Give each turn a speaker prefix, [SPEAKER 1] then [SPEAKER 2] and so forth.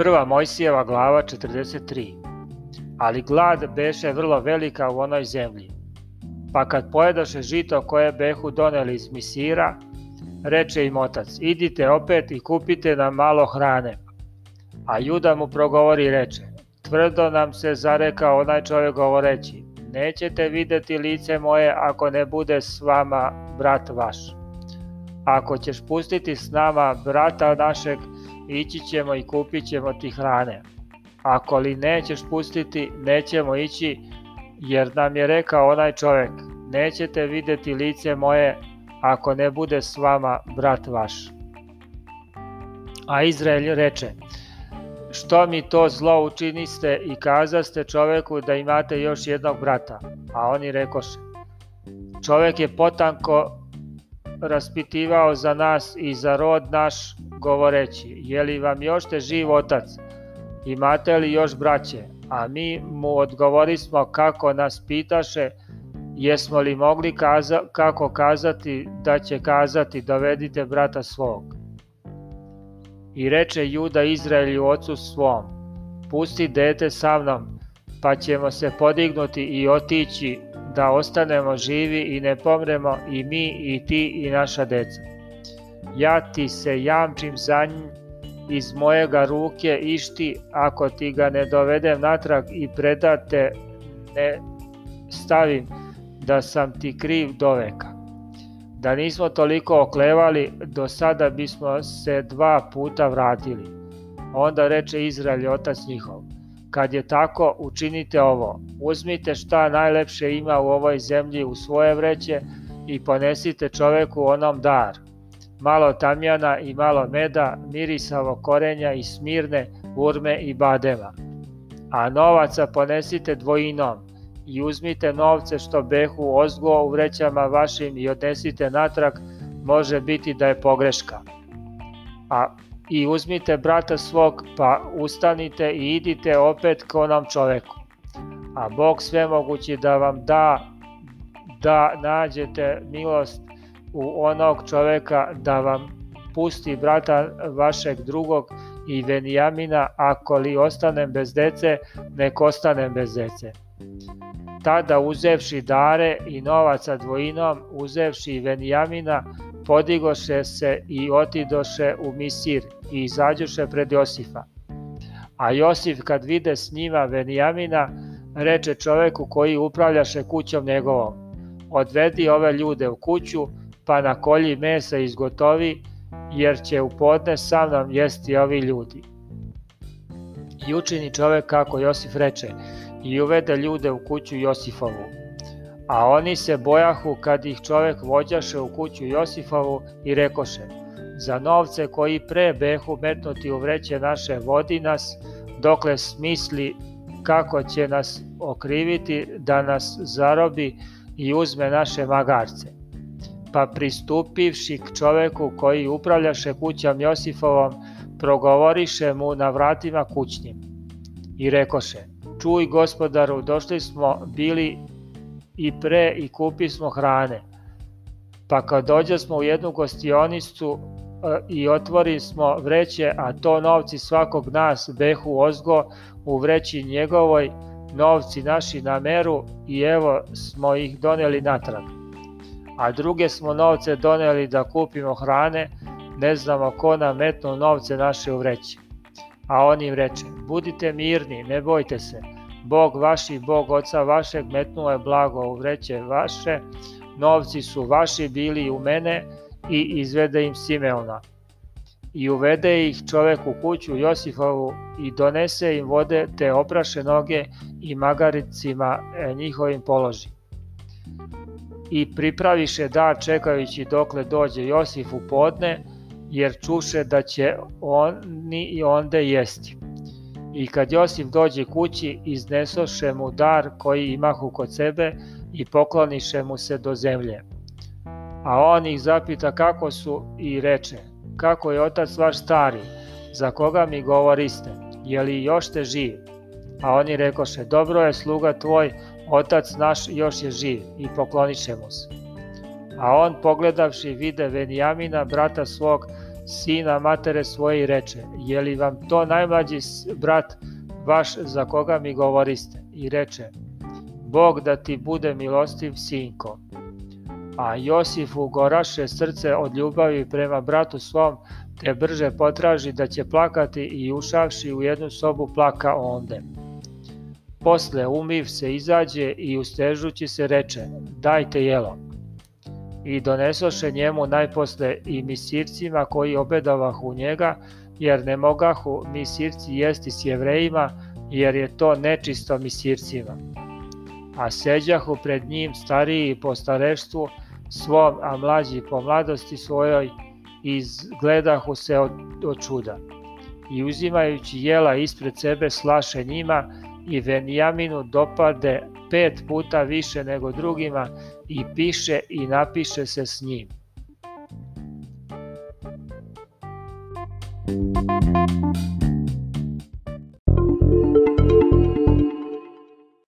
[SPEAKER 1] Prva Mojsijeva glava 43 Ali glad beše vrlo velika u onoj zemlji. Pa kad pojedoše žito koje behu doneli iz Misira, reče im otac, idite opet i kupite nam malo hrane. A Juda mu progovori i reče, tvrdo nam se zarekao onaj čovjek govoreći, nećete videti lice moje ako ne bude s vama brat vaš. Ako ćeš pustiti s nama brata našeg, ići ćemo i kupit ćemo ti hrane. Ako li nećeš pustiti, nećemo ići, jer nam je rekao onaj čovjek, nećete videti lice moje ako ne bude s vama brat vaš. A Izrael reče, što mi to zlo učiniste i kazaste čoveku da imate još jednog brata? A oni rekoše, čovek je potanko raspitivao za nas i za rod naš govoreći, je li vam još te živ otac, imate li još braće? A mi mu odgovorismo kako nas pitaše, jesmo li mogli kaza, kako kazati da će kazati dovedite brata svog. I reče Juda Izraelju ocu svom, pusti dete sa mnom, pa ćemo se podignuti i otići da ostanemo živi i ne pomremo i mi i ti i naša deca. Ja ti se jamčim za njim iz mojega ruke išti ako ti ga ne dovedem natrag i predate ne stavim da sam ti kriv do veka. Da nismo toliko oklevali, do sada bismo se dva puta vratili. Onda reče Izrael otac njihov, kad je tako, učinite ovo, uzmite šta najlepše ima u ovoj zemlji u svoje vreće i ponesite čoveku onom dar, malo tamjana i malo meda, mirisavo korenja i smirne, urme i badema. A novaca ponesite dvojinom, i uzmite novce što behu ozgo u vrećama vašim i odnesite natrag, može biti da je pogreška. A i uzmite brata svog, pa ustanite i idite opet k onom čoveku. A Bog svemogući da vam da da nađete milost u onog čoveka da vam pusti brata vašeg drugog i Venijamina, ako li ostanem bez dece, nek ostanem bez dece. Tada uzevši dare i novaca dvojinom, uzevši Venijamina, podigoše se i otidoše u Misir i izađoše pred Josifa. A Josif kad vide s njima Venijamina, reče čoveku koji upravljaše kućom njegovom, odvedi ove ljude u kuću, pa na kolji mesa izgotovi, jer će u podne sa mnom jesti ovi ljudi. I učini čovek kako Josif reče, i uvede ljude u kuću Josifovu. A oni se bojahu kad ih čovek vođaše u kuću Josifovu i rekoše, za novce koji pre behu metnuti u vreće naše vodi nas, dokle smisli kako će nas okriviti da nas zarobi i uzme naše magarce. Pa pristupivši k čoveku koji upravljaše kućom Josifovom, progovoriše mu na vratima kućnim i rekoše, čuj gospodaru, došli smo bili i pre i kupi smo hrane. Pa kad dođe smo u jednu gostionicu e, i otvori smo vreće, a to novci svakog nas behu ozgo u vreći njegovoj, novci naši na meru i evo smo ih doneli natrag. A druge smo novce doneli da kupimo hrane, ne znamo ko nam metnu novce naše u vreći. A on im reče, budite mirni, ne bojte se, Bog vaš i Bog oca vašeg metnuo je blago u vreće vaše, novci su vaši bili u mene i izvede im Simeona. I uvede ih čovek u kuću Josifovu i donese im vode te opraše noge i magaricima e, njihovim položi. I pripraviše dar čekajući dokle dođe Josif u podne, jer čuše da će oni i onde jesti. I kad Josif dođe kući, iznesoše mu dar koji imahu kod sebe i pokloniše mu se do zemlje. A on ih zapita kako su i reče, kako je otac vaš stari, za koga mi govoriste, je li još te živ? A oni rekoše, dobro je sluga tvoj, otac naš još je živ i pokloniše mu se. A on pogledavši vide Venijamina, brata svog, sina matere svoje i reče, je li vam to najmlađi brat vaš za koga mi govoriste? I reče, Bog da ti bude milostiv sinko. A Josifu goraše srce od ljubavi prema bratu svom, te brže potraži da će plakati i ušavši u jednu sobu plaka onde. Posle umiv se izađe i ustežući se reče, dajte jelo. I donesoše njemu najposle i misircima koji obedavahu njega, jer ne mogahu misirci jesti s jevrejima, jer je to nečisto misircima. A seđahu pred njim stariji po stareštvu svom, a mlađi po mladosti svojoj, izgledahu se od, od čuda. I uzimajući jela ispred sebe slaše njima i Venjaminu dopade pet puta više nego drugima i piše i napiše se s njim. Thank you.